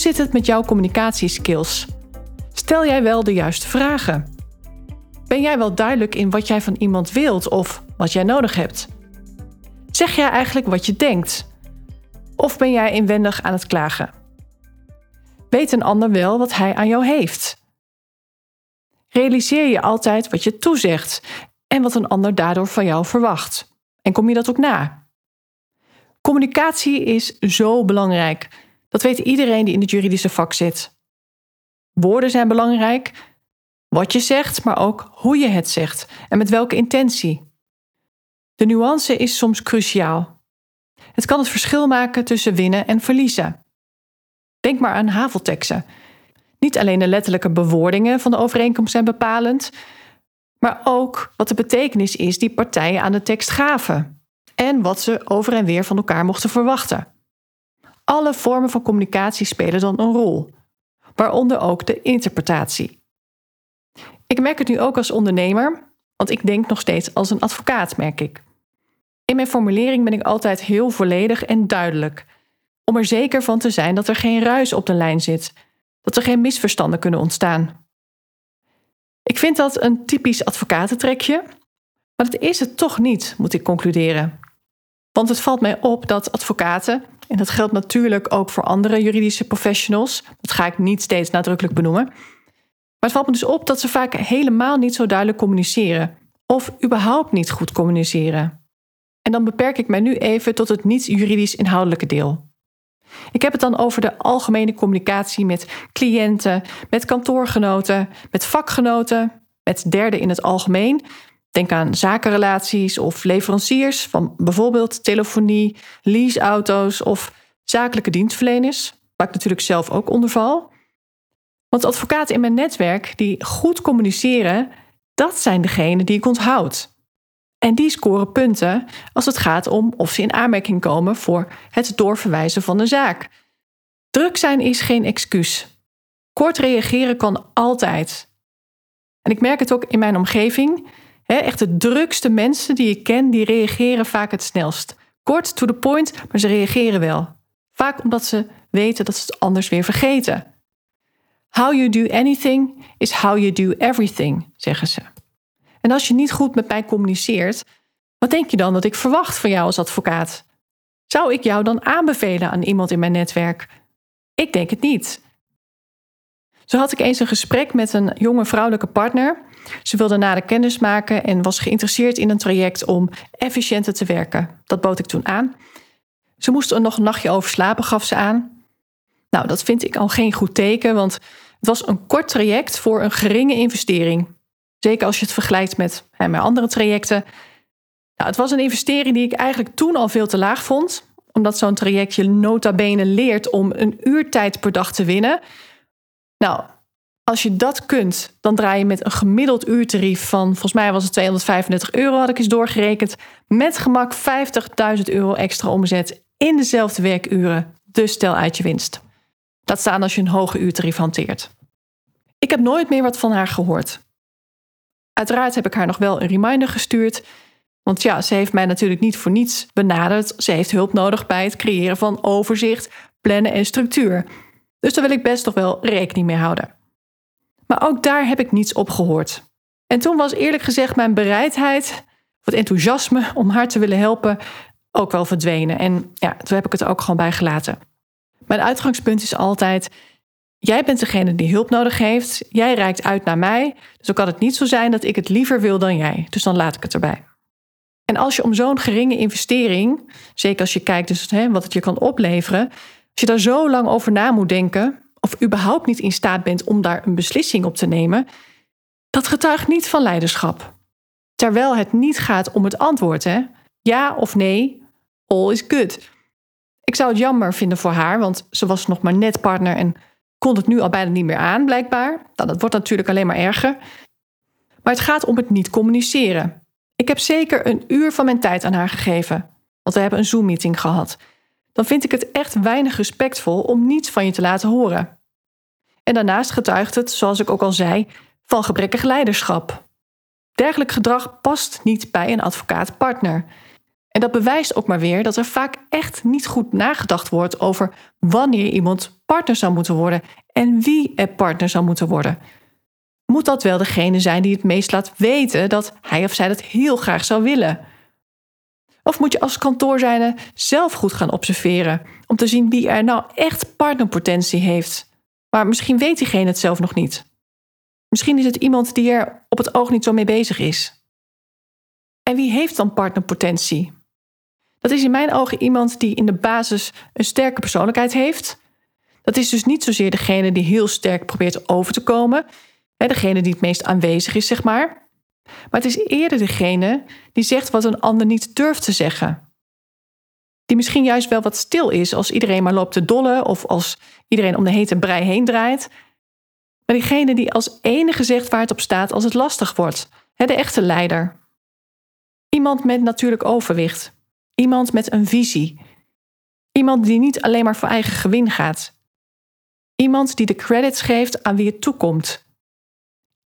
Zit het met jouw communicatieskills? Stel jij wel de juiste vragen? Ben jij wel duidelijk in wat jij van iemand wilt of wat jij nodig hebt? Zeg jij eigenlijk wat je denkt? Of ben jij inwendig aan het klagen? Weet een ander wel wat hij aan jou heeft? Realiseer je altijd wat je toezegt en wat een ander daardoor van jou verwacht? En kom je dat ook na? Communicatie is zo belangrijk. Dat weet iedereen die in het juridische vak zit. Woorden zijn belangrijk, wat je zegt, maar ook hoe je het zegt en met welke intentie. De nuance is soms cruciaal. Het kan het verschil maken tussen winnen en verliezen. Denk maar aan havelteksten. Niet alleen de letterlijke bewoordingen van de overeenkomst zijn bepalend, maar ook wat de betekenis is die partijen aan de tekst gaven en wat ze over en weer van elkaar mochten verwachten. Alle vormen van communicatie spelen dan een rol, waaronder ook de interpretatie. Ik merk het nu ook als ondernemer, want ik denk nog steeds als een advocaat, merk ik. In mijn formulering ben ik altijd heel volledig en duidelijk, om er zeker van te zijn dat er geen ruis op de lijn zit, dat er geen misverstanden kunnen ontstaan. Ik vind dat een typisch advocatentrekje, maar dat is het toch niet, moet ik concluderen. Want het valt mij op dat advocaten, en dat geldt natuurlijk ook voor andere juridische professionals, dat ga ik niet steeds nadrukkelijk benoemen, maar het valt me dus op dat ze vaak helemaal niet zo duidelijk communiceren, of überhaupt niet goed communiceren. En dan beperk ik mij nu even tot het niet-juridisch inhoudelijke deel. Ik heb het dan over de algemene communicatie met cliënten, met kantoorgenoten, met vakgenoten, met derden in het algemeen. Denk aan zakenrelaties of leveranciers van bijvoorbeeld telefonie, leaseauto's of zakelijke dienstverleners, waar ik natuurlijk zelf ook onder val. Want advocaten in mijn netwerk die goed communiceren, dat zijn degenen die ik onthoud. En die scoren punten als het gaat om of ze in aanmerking komen voor het doorverwijzen van de zaak. Druk zijn is geen excuus. Kort reageren kan altijd. En ik merk het ook in mijn omgeving. Echt de drukste mensen die ik ken, die reageren vaak het snelst. Kort, to the point, maar ze reageren wel. Vaak omdat ze weten dat ze het anders weer vergeten. How you do anything is how you do everything, zeggen ze. En als je niet goed met mij communiceert, wat denk je dan dat ik verwacht van jou als advocaat? Zou ik jou dan aanbevelen aan iemand in mijn netwerk? Ik denk het niet. Zo had ik eens een gesprek met een jonge vrouwelijke partner. Ze wilde nader kennis maken en was geïnteresseerd in een traject om efficiënter te werken. Dat bood ik toen aan. Ze moest er nog een nachtje over slapen, gaf ze aan. Nou, dat vind ik al geen goed teken, want het was een kort traject voor een geringe investering. Zeker als je het vergelijkt met mijn andere trajecten. Nou, het was een investering die ik eigenlijk toen al veel te laag vond. Omdat zo'n traject je nota bene leert om een uurtijd per dag te winnen. Nou, als je dat kunt, dan draai je met een gemiddeld uurtarief van, volgens mij was het 235 euro, had ik eens doorgerekend. Met gemak 50.000 euro extra omzet in dezelfde werkuren. Dus stel uit je winst. Laat staan als je een hoge uurtarief hanteert. Ik heb nooit meer wat van haar gehoord. Uiteraard heb ik haar nog wel een reminder gestuurd. Want ja, ze heeft mij natuurlijk niet voor niets benaderd. Ze heeft hulp nodig bij het creëren van overzicht, plannen en structuur. Dus daar wil ik best toch wel rekening mee houden. Maar ook daar heb ik niets op gehoord. En toen was eerlijk gezegd mijn bereidheid, wat enthousiasme om haar te willen helpen, ook wel verdwenen. En ja, toen heb ik het ook gewoon bij gelaten. Mijn uitgangspunt is altijd: Jij bent degene die hulp nodig heeft. Jij reikt uit naar mij. Dus dan kan het niet zo zijn dat ik het liever wil dan jij. Dus dan laat ik het erbij. En als je om zo'n geringe investering, zeker als je kijkt dus, hè, wat het je kan opleveren, als je daar zo lang over na moet denken, of überhaupt niet in staat bent om daar een beslissing op te nemen, dat getuigt niet van leiderschap. Terwijl het niet gaat om het antwoord, hè? Ja of nee, all is good. Ik zou het jammer vinden voor haar, want ze was nog maar net partner en kon het nu al bijna niet meer aan, blijkbaar. Nou, dat wordt natuurlijk alleen maar erger. Maar het gaat om het niet communiceren. Ik heb zeker een uur van mijn tijd aan haar gegeven, want we hebben een Zoom-meeting gehad. Dan vind ik het echt weinig respectvol om niets van je te laten horen. En daarnaast getuigt het, zoals ik ook al zei, van gebrekkig leiderschap. Dergelijk gedrag past niet bij een advocaat-partner. En dat bewijst ook maar weer dat er vaak echt niet goed nagedacht wordt over wanneer iemand partner zou moeten worden en wie er partner zou moeten worden. Moet dat wel degene zijn die het meest laat weten dat hij of zij dat heel graag zou willen? Of moet je als kantoorzijde zelf goed gaan observeren om te zien wie er nou echt partnerpotentie heeft? Maar misschien weet diegene het zelf nog niet. Misschien is het iemand die er op het oog niet zo mee bezig is. En wie heeft dan partnerpotentie? Dat is in mijn ogen iemand die in de basis een sterke persoonlijkheid heeft. Dat is dus niet zozeer degene die heel sterk probeert over te komen, degene die het meest aanwezig is, zeg maar. Maar het is eerder degene die zegt wat een ander niet durft te zeggen. Die misschien juist wel wat stil is als iedereen maar loopt te dollen of als iedereen om de hete brei heen draait. Maar diegene die als enige zegt waar het op staat als het lastig wordt. De echte leider. Iemand met natuurlijk overwicht. Iemand met een visie. Iemand die niet alleen maar voor eigen gewin gaat. Iemand die de credits geeft aan wie het toekomt.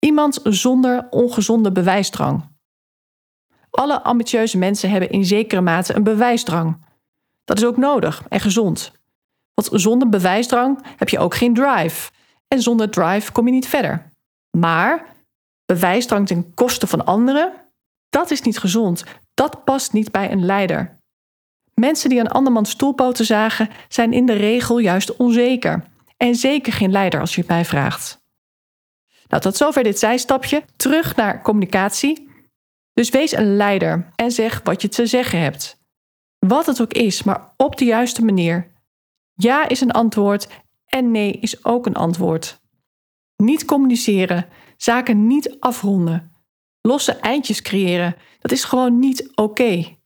Iemand zonder ongezonde bewijsdrang. Alle ambitieuze mensen hebben in zekere mate een bewijsdrang. Dat is ook nodig en gezond. Want zonder bewijsdrang heb je ook geen drive. En zonder drive kom je niet verder. Maar bewijsdrang ten koste van anderen, dat is niet gezond. Dat past niet bij een leider. Mensen die aan andermans stoelpoten zagen, zijn in de regel juist onzeker. En zeker geen leider als je het mij vraagt. Nou, tot zover dit zijstapje. Terug naar communicatie. Dus wees een leider en zeg wat je te zeggen hebt. Wat het ook is, maar op de juiste manier. Ja is een antwoord en nee is ook een antwoord. Niet communiceren, zaken niet afronden, losse eindjes creëren, dat is gewoon niet oké.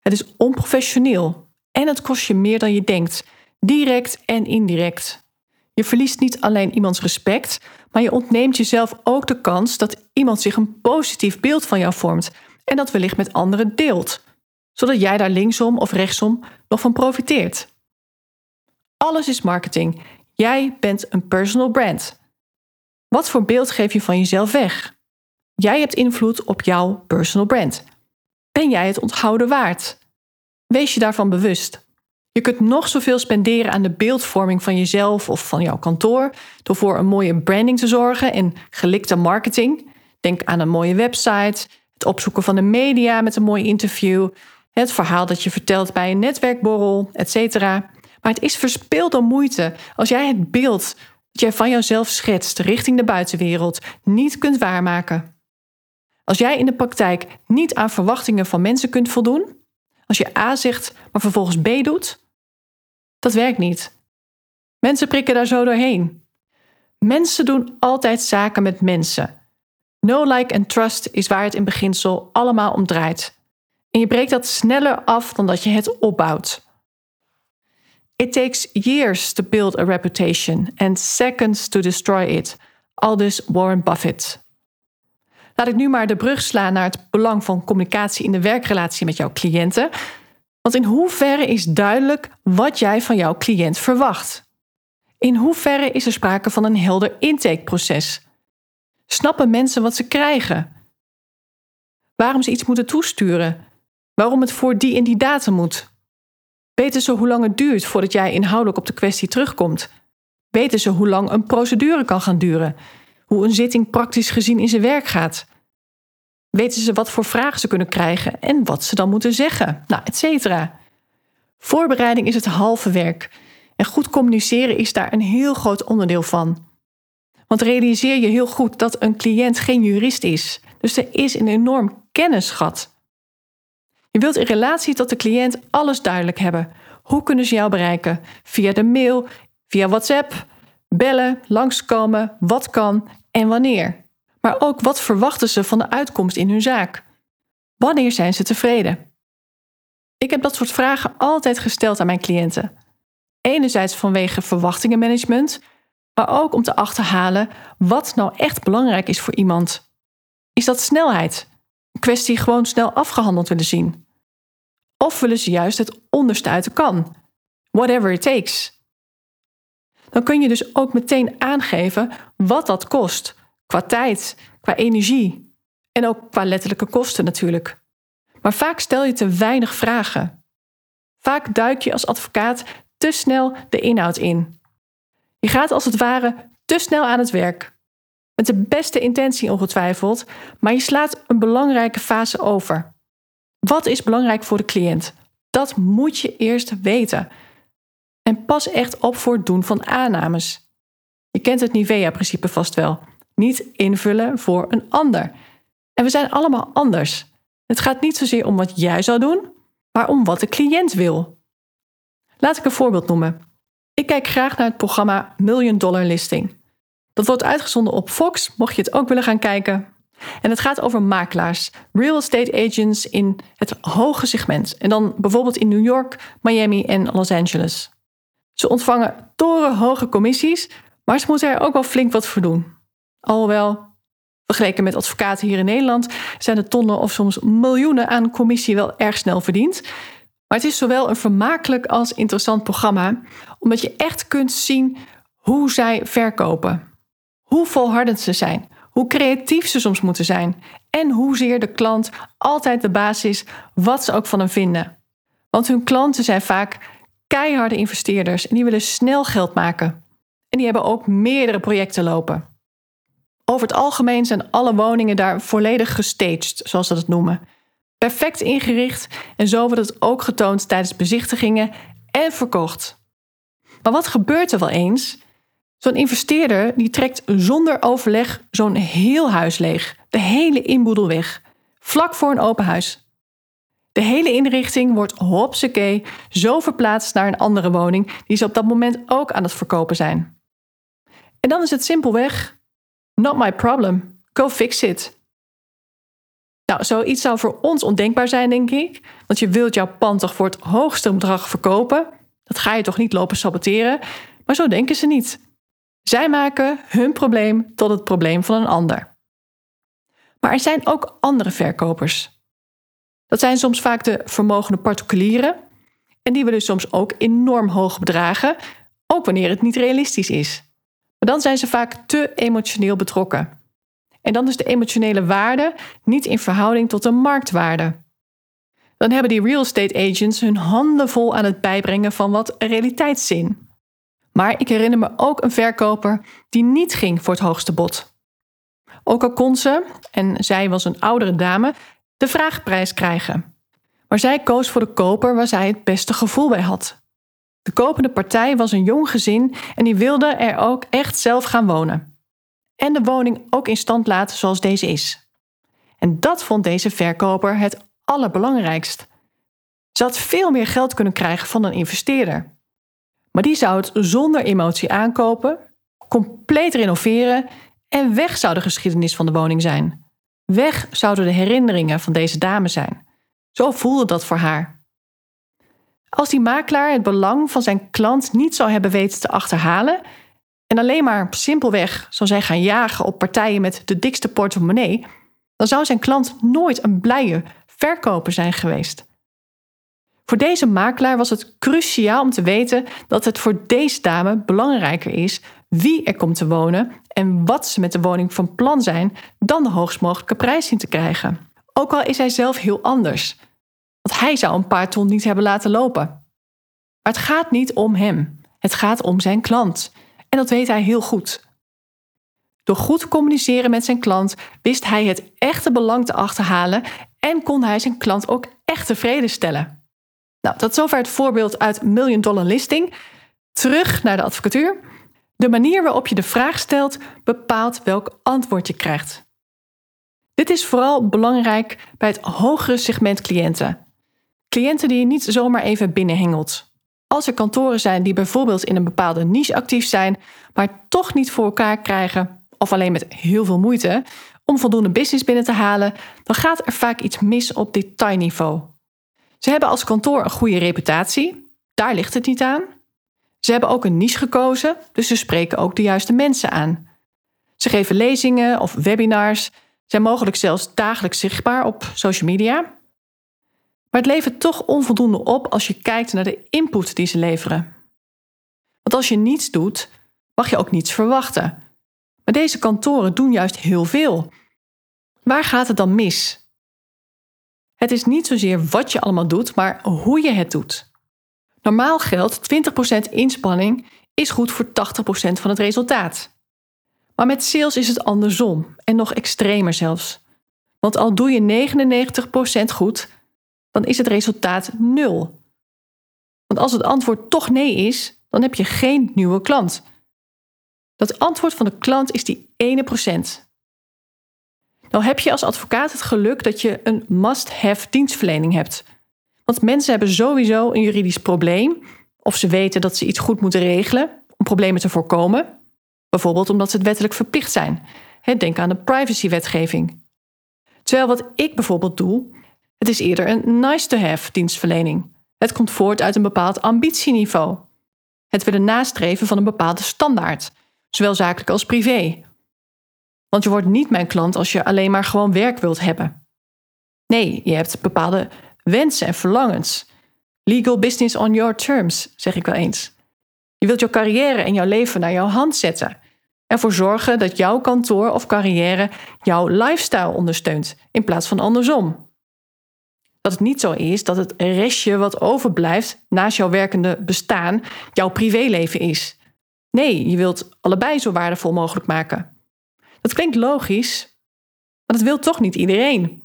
Het is onprofessioneel en het kost je meer dan je denkt, direct en indirect. Je verliest niet alleen iemands respect, maar je ontneemt jezelf ook de kans dat iemand zich een positief beeld van jou vormt en dat wellicht met anderen deelt, zodat jij daar linksom of rechtsom nog van profiteert. Alles is marketing. Jij bent een personal brand. Wat voor beeld geef je van jezelf weg? Jij hebt invloed op jouw personal brand. Ben jij het onthouden waard? Wees je daarvan bewust. Je kunt nog zoveel spenderen aan de beeldvorming van jezelf of van jouw kantoor, door voor een mooie branding te zorgen en gelikte marketing. Denk aan een mooie website, het opzoeken van de media met een mooi interview, het verhaal dat je vertelt bij een netwerkborrel, etc. Maar het is verspilde moeite als jij het beeld dat jij van jouzelf schetst richting de buitenwereld niet kunt waarmaken. Als jij in de praktijk niet aan verwachtingen van mensen kunt voldoen, als je A zegt, maar vervolgens B doet, dat werkt niet. Mensen prikken daar zo doorheen. Mensen doen altijd zaken met mensen. No like and trust is waar het in beginsel allemaal om draait. En je breekt dat sneller af dan dat je het opbouwt. It takes years to build a reputation and seconds to destroy it. Aldus Warren Buffett. Laat ik nu maar de brug slaan naar het belang van communicatie in de werkrelatie met jouw cliënten. Want in hoeverre is duidelijk wat jij van jouw cliënt verwacht? In hoeverre is er sprake van een helder intakeproces? Snappen mensen wat ze krijgen? Waarom ze iets moeten toesturen? Waarom het voor die en die datum moet? Weten ze hoe lang het duurt voordat jij inhoudelijk op de kwestie terugkomt? Weten ze hoe lang een procedure kan gaan duren? Hoe een zitting praktisch gezien in zijn werk gaat? Weten ze wat voor vragen ze kunnen krijgen en wat ze dan moeten zeggen? Nou, et cetera. Voorbereiding is het halve werk. En goed communiceren is daar een heel groot onderdeel van. Want realiseer je heel goed dat een cliënt geen jurist is. Dus er is een enorm kennisgat. Je wilt in relatie tot de cliënt alles duidelijk hebben. Hoe kunnen ze jou bereiken? Via de mail, via WhatsApp, bellen, langskomen, wat kan en wanneer. Maar ook wat verwachten ze van de uitkomst in hun zaak? Wanneer zijn ze tevreden? Ik heb dat soort vragen altijd gesteld aan mijn cliënten. Enerzijds vanwege verwachtingenmanagement, maar ook om te achterhalen wat nou echt belangrijk is voor iemand. Is dat snelheid? Een kwestie gewoon snel afgehandeld willen zien? Of willen ze juist het onderste uit de kan? Whatever it takes. Dan kun je dus ook meteen aangeven wat dat kost. Qua tijd, qua energie en ook qua letterlijke kosten natuurlijk. Maar vaak stel je te weinig vragen. Vaak duik je als advocaat te snel de inhoud in. Je gaat als het ware te snel aan het werk. Met de beste intentie ongetwijfeld, maar je slaat een belangrijke fase over. Wat is belangrijk voor de cliënt? Dat moet je eerst weten. En pas echt op voor het doen van aannames. Je kent het Nivea-principe vast wel. Niet invullen voor een ander. En we zijn allemaal anders. Het gaat niet zozeer om wat jij zou doen, maar om wat de cliënt wil. Laat ik een voorbeeld noemen. Ik kijk graag naar het programma Million Dollar Listing. Dat wordt uitgezonden op Fox, mocht je het ook willen gaan kijken. En het gaat over makelaars, real estate agents in het hoge segment. En dan bijvoorbeeld in New York, Miami en Los Angeles. Ze ontvangen torenhoge commissies, maar ze moeten er ook wel flink wat voor doen. Alhoewel, vergeleken met advocaten hier in Nederland, zijn de tonnen of soms miljoenen aan commissie wel erg snel verdiend. Maar het is zowel een vermakelijk als interessant programma, omdat je echt kunt zien hoe zij verkopen. Hoe volhardend ze zijn, hoe creatief ze soms moeten zijn en hoezeer de klant altijd de baas is, wat ze ook van hem vinden. Want hun klanten zijn vaak keiharde investeerders en die willen snel geld maken. En die hebben ook meerdere projecten lopen. Over het algemeen zijn alle woningen daar volledig gestaged, zoals ze dat noemen. Perfect ingericht en zo wordt het ook getoond tijdens bezichtigingen en verkocht. Maar wat gebeurt er wel eens? Zo'n investeerder die trekt zonder overleg zo'n heel huis leeg, de hele inboedel weg, vlak voor een open huis. De hele inrichting wordt hopsakee zo verplaatst naar een andere woning die ze op dat moment ook aan het verkopen zijn. En dan is het simpelweg: not my problem, go fix it. Nou, zoiets zou voor ons ondenkbaar zijn, denk ik. Want je wilt jouw pand toch voor het hoogste bedrag verkopen? Dat ga je toch niet lopen saboteren? Maar zo denken ze niet. Zij maken hun probleem tot het probleem van een ander. Maar er zijn ook andere verkopers. Dat zijn soms vaak de vermogende particulieren. En die willen soms ook enorm hoge bedragen, ook wanneer het niet realistisch is. Maar dan zijn ze vaak te emotioneel betrokken. En dan is de emotionele waarde niet in verhouding tot de marktwaarde. Dan hebben die real estate agents hun handen vol aan het bijbrengen van wat realiteitszin. Maar ik herinner me ook een verkoper die niet ging voor het hoogste bod. Ook al kon ze, en zij was een oudere dame, de vraagprijs krijgen. Maar zij koos voor de koper waar zij het beste gevoel bij had. De kopende partij was een jong gezin en die wilde er ook echt zelf gaan wonen. En de woning ook in stand laten zoals deze is. En dat vond deze verkoper het allerbelangrijkst. Ze had veel meer geld kunnen krijgen van een investeerder. Maar die zou het zonder emotie aankopen, compleet renoveren en weg zou de geschiedenis van de woning zijn. Weg zouden de herinneringen van deze dame zijn. Zo voelde dat voor haar. Als die makelaar het belang van zijn klant niet zou hebben weten te achterhalen en alleen maar simpelweg zou zijn gaan jagen op partijen met de dikste portemonnee, dan zou zijn klant nooit een blije verkoper zijn geweest. Voor deze makelaar was het cruciaal om te weten dat het voor deze dame belangrijker is wie er komt te wonen en wat ze met de woning van plan zijn dan de hoogst mogelijke prijs zien te krijgen. Ook al is hij zelf heel anders. Want hij zou een paar ton niet hebben laten lopen. Maar het gaat niet om hem. Het gaat om zijn klant. En dat weet hij heel goed. Door goed te communiceren met zijn klant wist hij het echte belang te achterhalen en kon hij zijn klant ook echt tevreden stellen. Nou, tot zover het voorbeeld uit Million Dollar Listing. Terug naar de advocatuur. De manier waarop je de vraag stelt bepaalt welk antwoord je krijgt. Dit is vooral belangrijk bij het hogere segment cliënten. Cliënten die je niet zomaar even binnenhengelt. Als er kantoren zijn die bijvoorbeeld in een bepaalde niche actief zijn, maar toch niet voor elkaar krijgen, of alleen met heel veel moeite, om voldoende business binnen te halen, dan gaat er vaak iets mis op detailniveau. Ze hebben als kantoor een goede reputatie, daar ligt het niet aan. Ze hebben ook een niche gekozen, dus ze spreken ook de juiste mensen aan. Ze geven lezingen of webinars, zijn mogelijk zelfs dagelijks zichtbaar op social media. Maar het levert toch onvoldoende op als je kijkt naar de input die ze leveren. Want als je niets doet, mag je ook niets verwachten. Maar deze kantoren doen juist heel veel. Waar gaat het dan mis? Het is niet zozeer wat je allemaal doet, maar hoe je het doet. Normaal geldt 20% inspanning is goed voor 80% van het resultaat. Maar met sales is het andersom en nog extremer zelfs. Want al doe je 99% goed, dan is het resultaat nul. Want als het antwoord toch nee is, dan heb je geen nieuwe klant. Dat antwoord van de klant is die ene procent. Nou heb je als advocaat het geluk dat je een must-have dienstverlening hebt. Want mensen hebben sowieso een juridisch probleem, of ze weten dat ze iets goed moeten regelen om problemen te voorkomen, bijvoorbeeld omdat ze het wettelijk verplicht zijn. Denk aan de privacywetgeving. Terwijl wat ik bijvoorbeeld doe, het is eerder een nice-to-have dienstverlening. Het komt voort uit een bepaald ambitieniveau. Het willen nastreven van een bepaalde standaard, zowel zakelijk als privé. Want je wordt niet mijn klant als je alleen maar gewoon werk wilt hebben. Nee, je hebt bepaalde wensen en verlangens. Legal business on your terms, zeg ik wel eens. Je wilt jouw carrière en jouw leven naar jouw hand zetten. Ervoor zorgen dat jouw kantoor of carrière jouw lifestyle ondersteunt, in plaats van andersom. Dat het niet zo is dat het restje wat overblijft naast jouw werkende bestaan jouw privéleven is. Nee, je wilt allebei zo waardevol mogelijk maken. Dat klinkt logisch, maar dat wil toch niet iedereen.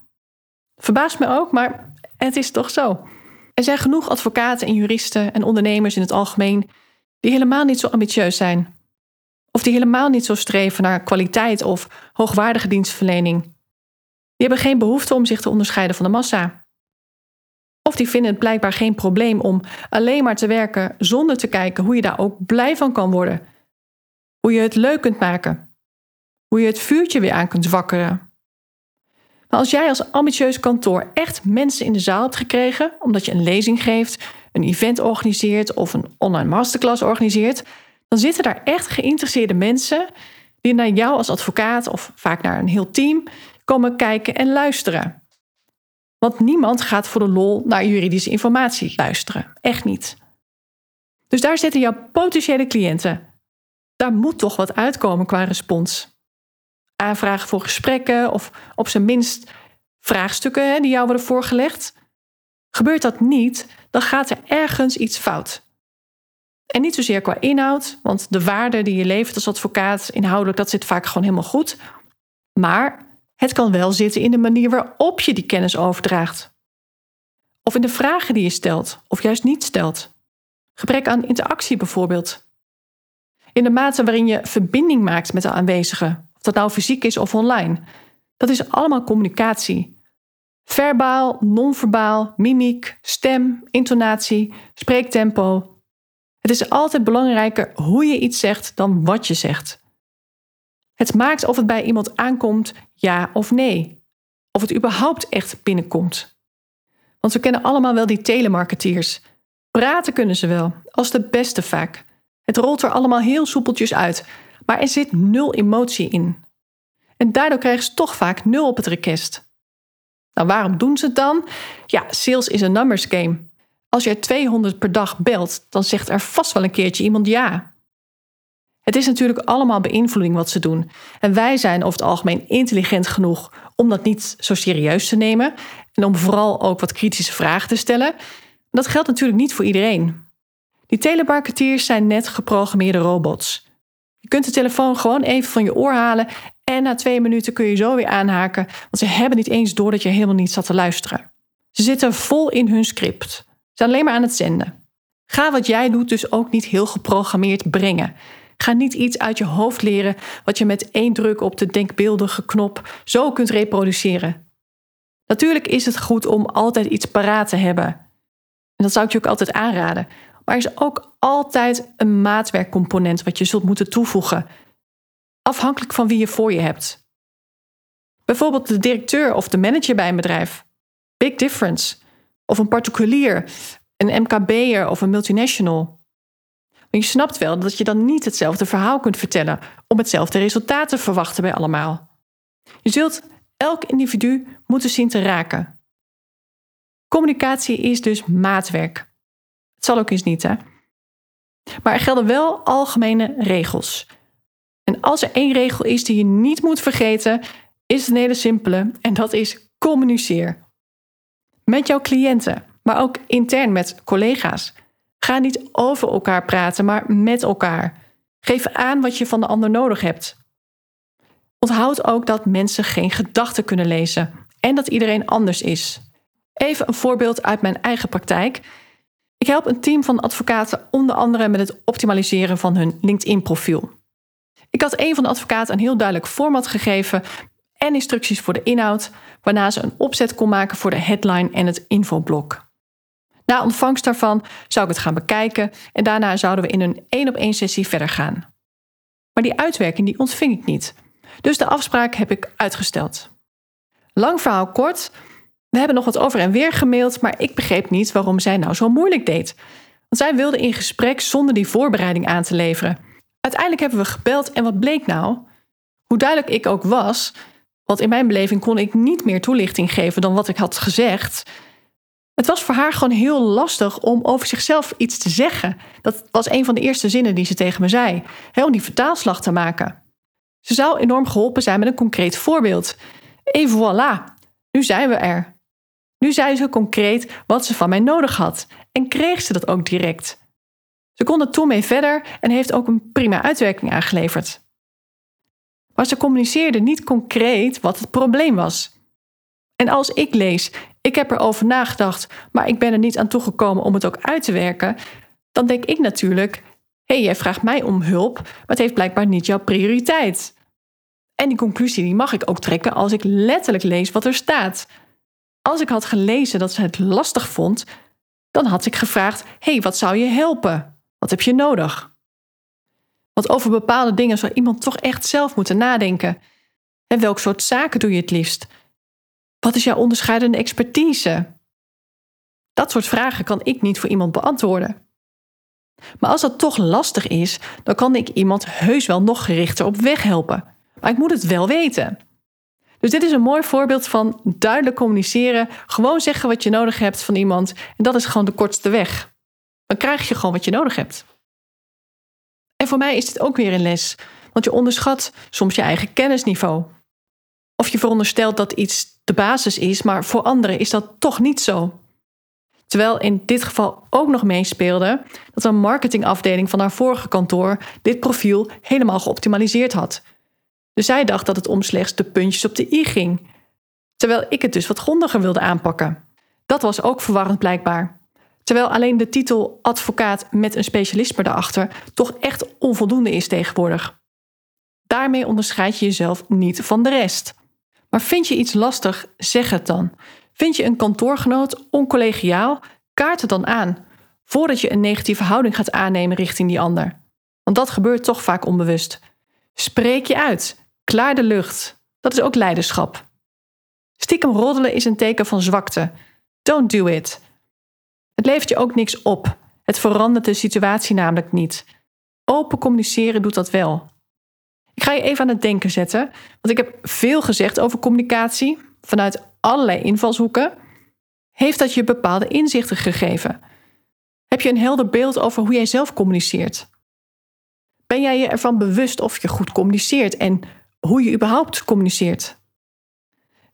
Verbaast me ook, maar het is toch zo. Er zijn genoeg advocaten en juristen en ondernemers in het algemeen die helemaal niet zo ambitieus zijn. Of die helemaal niet zo streven naar kwaliteit of hoogwaardige dienstverlening. Die hebben geen behoefte om zich te onderscheiden van de massa. Of die vinden het blijkbaar geen probleem om alleen maar te werken zonder te kijken hoe je daar ook blij van kan worden. Hoe je het leuk kunt maken. Hoe je het vuurtje weer aan kunt wakkeren. Maar als jij als ambitieus kantoor echt mensen in de zaal hebt gekregen, omdat je een lezing geeft, een event organiseert of een online masterclass organiseert, dan zitten daar echt geïnteresseerde mensen die naar jou als advocaat of vaak naar een heel team komen kijken en luisteren. Want niemand gaat voor de lol naar juridische informatie luisteren. Echt niet. Dus daar zitten jouw potentiële cliënten. Daar moet toch wat uitkomen qua respons. Aanvragen voor gesprekken of op zijn minst vraagstukken die jou worden voorgelegd. Gebeurt dat niet, dan gaat er ergens iets fout. En niet zozeer qua inhoud, want de waarde die je levert als advocaat, inhoudelijk, dat zit vaak gewoon helemaal goed. Maar het kan wel zitten in de manier waarop je die kennis overdraagt. Of in de vragen die je stelt, of juist niet stelt. Gebrek aan interactie bijvoorbeeld. In de mate waarin je verbinding maakt met de aanwezigen, of dat nou fysiek is of online. Dat is allemaal communicatie. Verbaal, non-verbaal, mimiek, stem, intonatie, spreektempo. Het is altijd belangrijker hoe je iets zegt dan wat je zegt. Het maakt of het bij iemand aankomt, ja of nee. Of het überhaupt echt binnenkomt. Want we kennen allemaal wel die telemarketeers. Praten kunnen ze wel, als de beste vaak. Het rolt er allemaal heel soepeltjes uit, maar er zit nul emotie in. En daardoor krijgen ze toch vaak nul op het request. Nou, waarom doen ze het dan? Ja, sales is een numbers game. Als je 200 per dag belt, dan zegt er vast wel een keertje iemand ja. Het is natuurlijk allemaal beïnvloeding wat ze doen. En wij zijn over het algemeen intelligent genoeg om dat niet zo serieus te nemen. En om vooral ook wat kritische vragen te stellen. Dat geldt natuurlijk niet voor iedereen. Die telemarketeers zijn net geprogrammeerde robots. Je kunt de telefoon gewoon even van je oor halen en na twee minuten kun je zo weer aanhaken, want ze hebben niet eens door dat je helemaal niet zat te luisteren. Ze zitten vol in hun script. Ze zijn alleen maar aan het zenden. Ga wat jij doet dus ook niet heel geprogrammeerd brengen. Ga niet iets uit je hoofd leren wat je met één druk op de denkbeeldige knop zo kunt reproduceren. Natuurlijk is het goed om altijd iets paraat te hebben. En dat zou ik je ook altijd aanraden. Maar er is ook altijd een maatwerkcomponent wat je zult moeten toevoegen, afhankelijk van wie je voor je hebt. Bijvoorbeeld de directeur of de manager bij een bedrijf. Big difference. Of een particulier, een MKB'er of een multinational Je snapt wel dat je dan niet hetzelfde verhaal kunt vertellen om hetzelfde resultaat te verwachten bij allemaal. Je zult elk individu moeten zien te raken. Communicatie is dus maatwerk. Het zal ook eens niet, hè? Maar er gelden wel algemene regels. En als er één regel is die je niet moet vergeten, is het een hele simpele en dat is communiceer. Met jouw cliënten, maar ook intern met collega's. Ga niet over elkaar praten, maar met elkaar. Geef aan wat je van de ander nodig hebt. Onthoud ook dat mensen geen gedachten kunnen lezen en dat iedereen anders is. Even een voorbeeld uit mijn eigen praktijk. Ik help een team van advocaten onder andere met het optimaliseren van hun LinkedIn-profiel. Ik had een van de advocaten een heel duidelijk format gegeven en instructies voor de inhoud, waarna ze een opzet kon maken voor de headline en het infoblok. Na ontvangst daarvan zou ik het gaan bekijken en daarna zouden we in een één op één sessie verder gaan. Maar die uitwerking die ontving ik niet. Dus de afspraak heb ik uitgesteld. Lang verhaal kort. We hebben nog wat over en weer gemaild, maar ik begreep niet waarom zij nou zo moeilijk deed. Want zij wilde in gesprek zonder die voorbereiding aan te leveren. Uiteindelijk hebben we gebeld en wat bleek nou? Hoe duidelijk ik ook was, want in mijn beleving kon ik niet meer toelichting geven dan wat ik had gezegd. Het was voor haar gewoon heel lastig om over zichzelf iets te zeggen. Dat was een van de eerste zinnen die ze tegen me zei, om die vertaalslag te maken. Ze zou enorm geholpen zijn met een concreet voorbeeld. En voilà, nu zijn we er. Nu zei ze concreet wat ze van mij nodig had en kreeg ze dat ook direct. Ze kon er toen mee verder en heeft ook een prima uitwerking aangeleverd. Maar ze communiceerde niet concreet wat het probleem was. En als ik lees, ik heb erover nagedacht, maar ik ben er niet aan toegekomen om het ook uit te werken, dan denk ik natuurlijk: hé, hey, jij vraagt mij om hulp, maar het heeft blijkbaar niet jouw prioriteit. En die conclusie die mag ik ook trekken als ik letterlijk lees wat er staat. Als ik had gelezen dat ze het lastig vond, dan had ik gevraagd: hey, wat zou je helpen? Wat heb je nodig? Want over bepaalde dingen zou iemand toch echt zelf moeten nadenken. En welk soort zaken doe je het liefst? Wat is jouw onderscheidende expertise? Dat soort vragen kan ik niet voor iemand beantwoorden. Maar als dat toch lastig is, dan kan ik iemand heus wel nog gerichter op weg helpen. Maar ik moet het wel weten. Dus dit is een mooi voorbeeld van duidelijk communiceren. Gewoon zeggen wat je nodig hebt van iemand. En dat is gewoon de kortste weg. Dan krijg je gewoon wat je nodig hebt. En voor mij is dit ook weer een les. Want je onderschat soms je eigen kennisniveau. Of je veronderstelt dat iets de basis is, maar voor anderen is dat toch niet zo. Terwijl in dit geval ook nog meespeelde dat een marketingafdeling van haar vorige kantoor dit profiel helemaal geoptimaliseerd had. Dus zij dacht dat het om slechts de puntjes op de i ging. Terwijl ik het dus wat grondiger wilde aanpakken. Dat was ook verwarrend blijkbaar. Terwijl alleen de titel advocaat met een specialisme daarachter toch echt onvoldoende is tegenwoordig. Daarmee onderscheid je jezelf niet van de rest. Maar vind je iets lastig, zeg het dan. Vind je een kantoorgenoot oncollegiaal, kaart het dan aan, voordat je een negatieve houding gaat aannemen richting die ander. Want dat gebeurt toch vaak onbewust. Spreek je uit, klaar de lucht. Dat is ook leiderschap. Stiekem roddelen is een teken van zwakte. Don't do it. Het levert je ook niks op. Het verandert de situatie namelijk niet. Open communiceren doet dat wel. Ik ga je even aan het denken zetten, want ik heb veel gezegd over communicatie vanuit allerlei invalshoeken. Heeft dat je bepaalde inzichten gegeven? Heb je een helder beeld over hoe jij zelf communiceert? Ben jij je ervan bewust of je goed communiceert en hoe je überhaupt communiceert?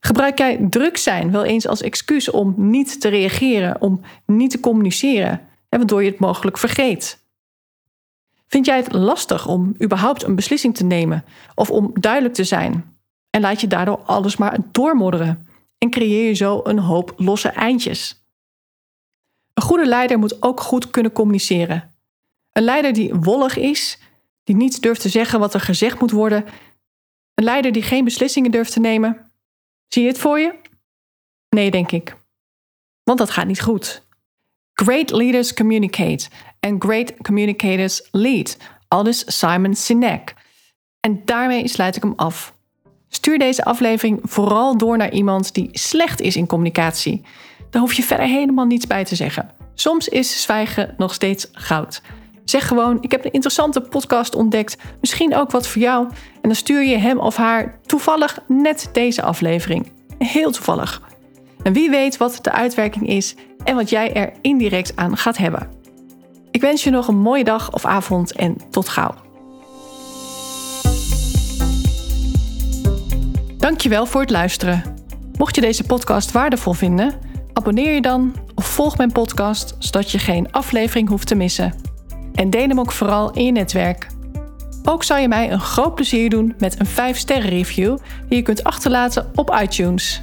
Gebruik jij druk zijn wel eens als excuus om niet te reageren, om niet te communiceren, waardoor je het mogelijk vergeet? Vind jij het lastig om überhaupt een beslissing te nemen of om duidelijk te zijn? En laat je daardoor alles maar doormodderen en creëer je zo een hoop losse eindjes. Een goede leider moet ook goed kunnen communiceren. Een leider die wollig is, die niet durft te zeggen wat er gezegd moet worden, een leider die geen beslissingen durft te nemen. Zie je het voor je? Nee, denk ik. Want dat gaat niet goed. Great leaders communicate and great communicators lead. Aldus Simon Sinek. En daarmee sluit ik hem af. Stuur deze aflevering vooral door naar iemand die slecht is in communicatie. Daar hoef je verder helemaal niets bij te zeggen. Soms is zwijgen nog steeds goud. Zeg gewoon: Ik heb een interessante podcast ontdekt, misschien ook wat voor jou. En dan stuur je hem of haar toevallig net deze aflevering. Heel toevallig. En wie weet wat de uitwerking is en wat jij er indirect aan gaat hebben. Ik wens je nog een mooie dag of avond en tot gauw. Dankjewel voor het luisteren. Mocht je deze podcast waardevol vinden, abonneer je dan of volg mijn podcast zodat je geen aflevering hoeft te missen. En deel hem ook vooral in je netwerk. Ook zou je mij een groot plezier doen met een 5-sterren review die je kunt achterlaten op iTunes.